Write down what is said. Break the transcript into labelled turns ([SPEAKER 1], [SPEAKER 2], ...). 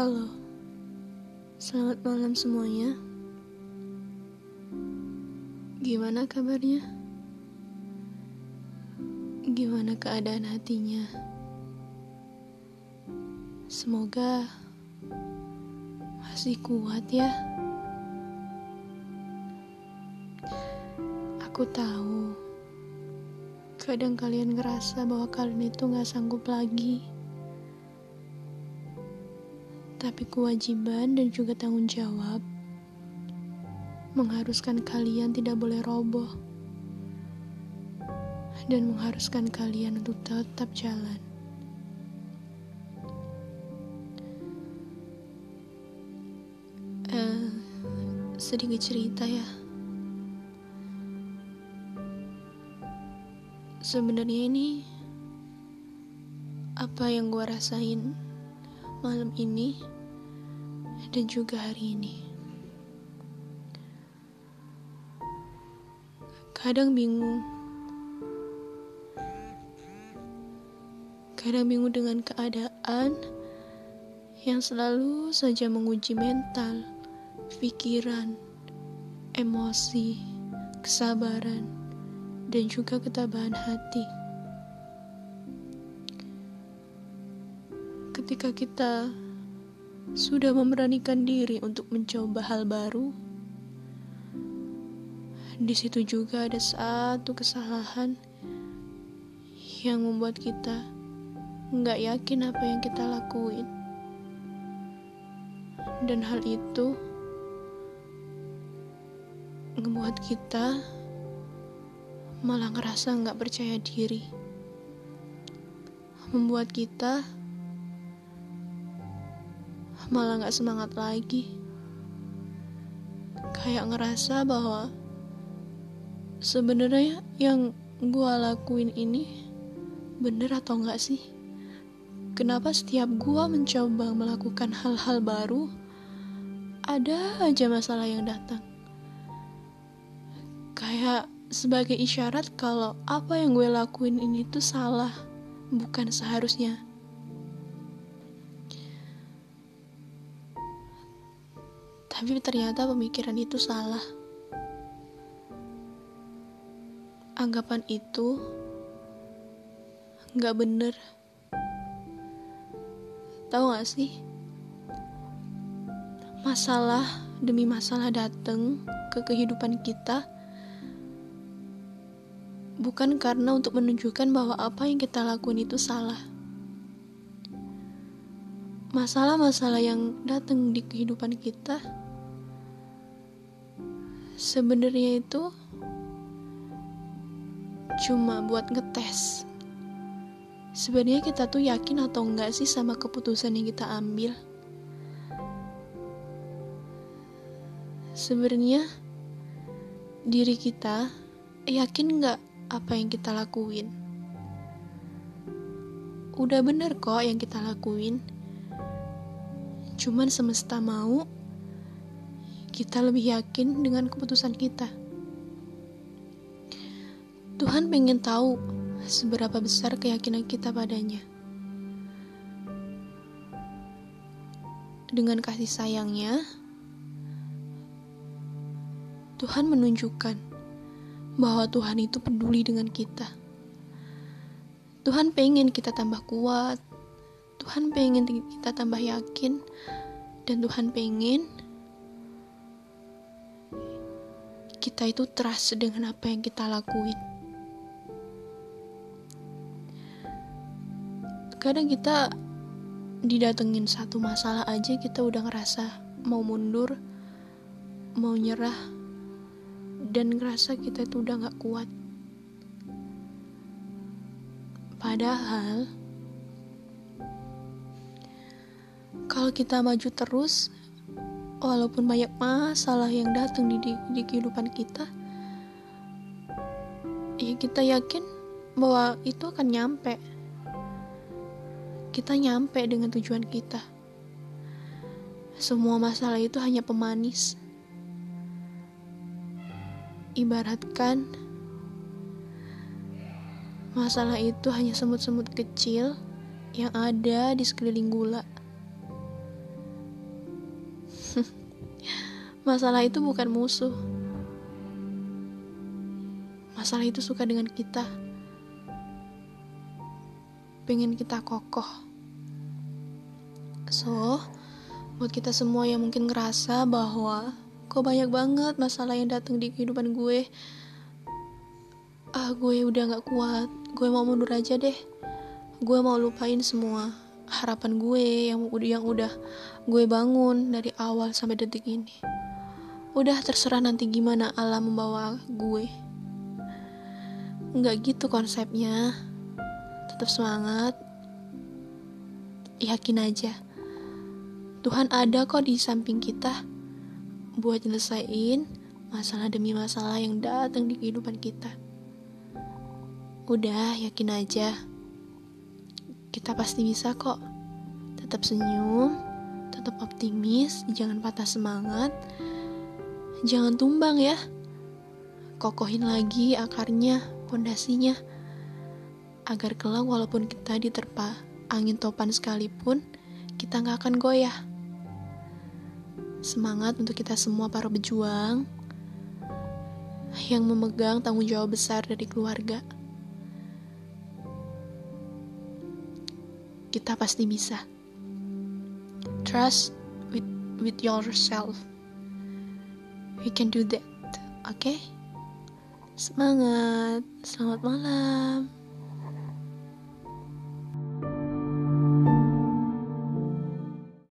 [SPEAKER 1] Halo, selamat malam semuanya. Gimana kabarnya? Gimana keadaan hatinya? Semoga masih kuat ya. Aku tahu, kadang kalian ngerasa bahwa kalian itu gak sanggup lagi. Tapi kewajiban dan juga tanggung jawab mengharuskan kalian tidak boleh roboh dan mengharuskan kalian untuk tetap jalan. Uh, sedikit cerita ya. Sebenarnya ini apa yang gue rasain malam ini dan juga hari ini. Kadang bingung. Kadang bingung dengan keadaan yang selalu saja menguji mental, pikiran, emosi, kesabaran, dan juga ketabahan hati. Ketika kita sudah memberanikan diri untuk mencoba hal baru, di situ juga ada satu kesalahan yang membuat kita nggak yakin apa yang kita lakuin. Dan hal itu membuat kita malah ngerasa nggak percaya diri. Membuat kita malah nggak semangat lagi. Kayak ngerasa bahwa sebenarnya yang gue lakuin ini bener atau enggak sih? Kenapa setiap gue mencoba melakukan hal-hal baru, ada aja masalah yang datang? Kayak sebagai isyarat kalau apa yang gue lakuin ini tuh salah, bukan seharusnya. Tapi ternyata pemikiran itu salah. Anggapan itu nggak bener. Tahu gak sih? Masalah demi masalah datang ke kehidupan kita bukan karena untuk menunjukkan bahwa apa yang kita lakuin itu salah. Masalah-masalah yang datang di kehidupan kita sebenarnya itu cuma buat ngetes. Sebenarnya kita tuh yakin atau enggak sih sama keputusan yang kita ambil? Sebenarnya diri kita yakin nggak apa yang kita lakuin? Udah bener kok yang kita lakuin. Cuman semesta mau kita lebih yakin dengan keputusan kita. Tuhan pengen tahu seberapa besar keyakinan kita padanya. Dengan kasih sayangnya, Tuhan menunjukkan bahwa Tuhan itu peduli dengan kita. Tuhan pengen kita tambah kuat, Tuhan pengen kita tambah yakin, dan Tuhan pengen kita itu trust dengan apa yang kita lakuin. Kadang kita didatengin satu masalah aja kita udah ngerasa mau mundur, mau nyerah, dan ngerasa kita itu udah gak kuat. Padahal, kalau kita maju terus, walaupun banyak masalah yang datang di, di, di kehidupan kita ya kita yakin bahwa itu akan nyampe. Kita nyampe dengan tujuan kita. Semua masalah itu hanya pemanis. Ibaratkan masalah itu hanya semut-semut kecil yang ada di sekeliling gula Masalah itu bukan musuh. Masalah itu suka dengan kita. Pengen kita kokoh. So, buat kita semua yang mungkin ngerasa bahwa kok banyak banget masalah yang datang di kehidupan gue. Ah, gue udah gak kuat. Gue mau mundur aja deh. Gue mau lupain semua harapan gue yang yang udah gue bangun dari awal sampai detik ini. Udah terserah nanti gimana alam membawa gue. Enggak gitu konsepnya. Tetap semangat. Yakin aja. Tuhan ada kok di samping kita buat nyelesain masalah demi masalah yang datang di kehidupan kita. Udah, yakin aja. Kita pasti bisa kok. Tetap senyum, tetap optimis, jangan patah semangat, Jangan tumbang ya. Kokohin lagi akarnya, pondasinya. Agar kelak walaupun kita diterpa angin topan sekalipun, kita nggak akan goyah. Semangat untuk kita semua para pejuang yang memegang tanggung jawab besar dari keluarga. Kita pasti bisa. Trust with with yourself we can do that oke okay? semangat selamat malam